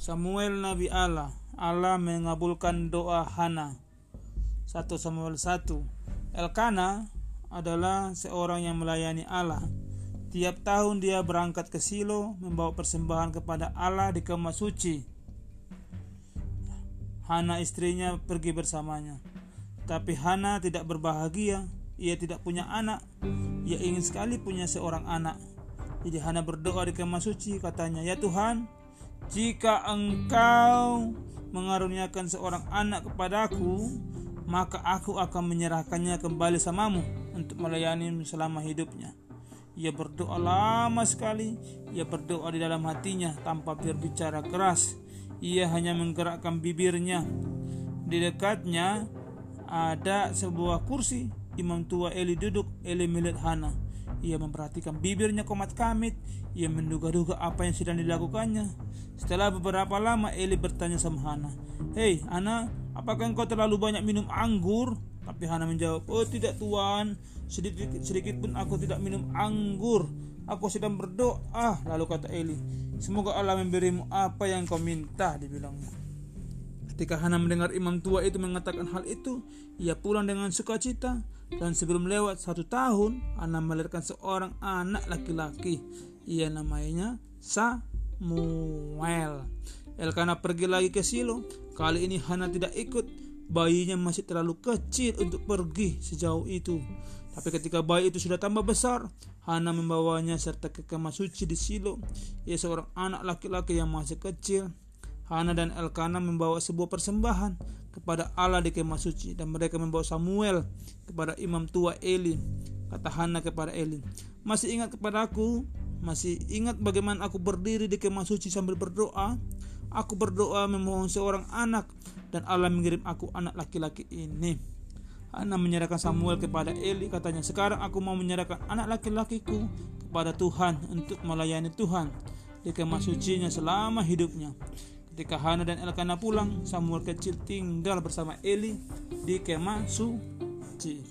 Samuel Nabi Allah. Allah mengabulkan doa Hana. 1 Samuel 1. Elkana adalah seorang yang melayani Allah. Tiap tahun dia berangkat ke Silo membawa persembahan kepada Allah di kemah suci. Hana istrinya pergi bersamanya. Tapi Hana tidak berbahagia, ia tidak punya anak. Ia ingin sekali punya seorang anak. Jadi Hana berdoa di kemah suci katanya, "Ya Tuhan, jika Engkau mengaruniakan seorang anak kepadaku, maka aku akan menyerahkannya kembali samamu untuk melayani selama hidupnya." Ia berdoa lama sekali. Ia berdoa di dalam hatinya tanpa berbicara keras. Ia hanya menggerakkan bibirnya. Di dekatnya ada sebuah kursi. Imam tua Eli duduk, Eli melihat Hana. Ia memperhatikan bibirnya komat kamit. Ia menduga-duga apa yang sedang dilakukannya. Setelah beberapa lama Eli bertanya sama Hana. Hei Hana, apakah engkau terlalu banyak minum anggur? Tapi Hana menjawab, oh tidak tuan, sedikit, sedikit pun aku tidak minum anggur. Aku sedang berdoa. Lalu kata Eli, semoga Allah memberimu apa yang kau minta, dibilangnya. Ketika Hana mendengar imam tua itu mengatakan hal itu, ia pulang dengan sukacita. Dan sebelum lewat satu tahun, Hana melahirkan seorang anak laki-laki. Ia namanya Samuel. Elkana pergi lagi ke Silo. Kali ini Hana tidak ikut. Bayinya masih terlalu kecil untuk pergi sejauh itu. Tapi ketika bayi itu sudah tambah besar, Hana membawanya serta ke kemah suci di Silo. Ia seorang anak laki-laki yang masih kecil. Hana dan Elkana membawa sebuah persembahan kepada Allah di kemah suci dan mereka membawa Samuel kepada imam tua Eli. Kata Hana kepada Eli, "Masih ingat kepadaku? Masih ingat bagaimana aku berdiri di kemah suci sambil berdoa? Aku berdoa memohon seorang anak dan Allah mengirim aku anak laki-laki ini." Hana menyerahkan Samuel kepada Eli katanya sekarang aku mau menyerahkan anak laki-lakiku kepada Tuhan untuk melayani Tuhan di kemah sucinya selama hidupnya Ketika Hana dan Elkana pulang, Samuel kecil tinggal bersama Eli di kemah suci.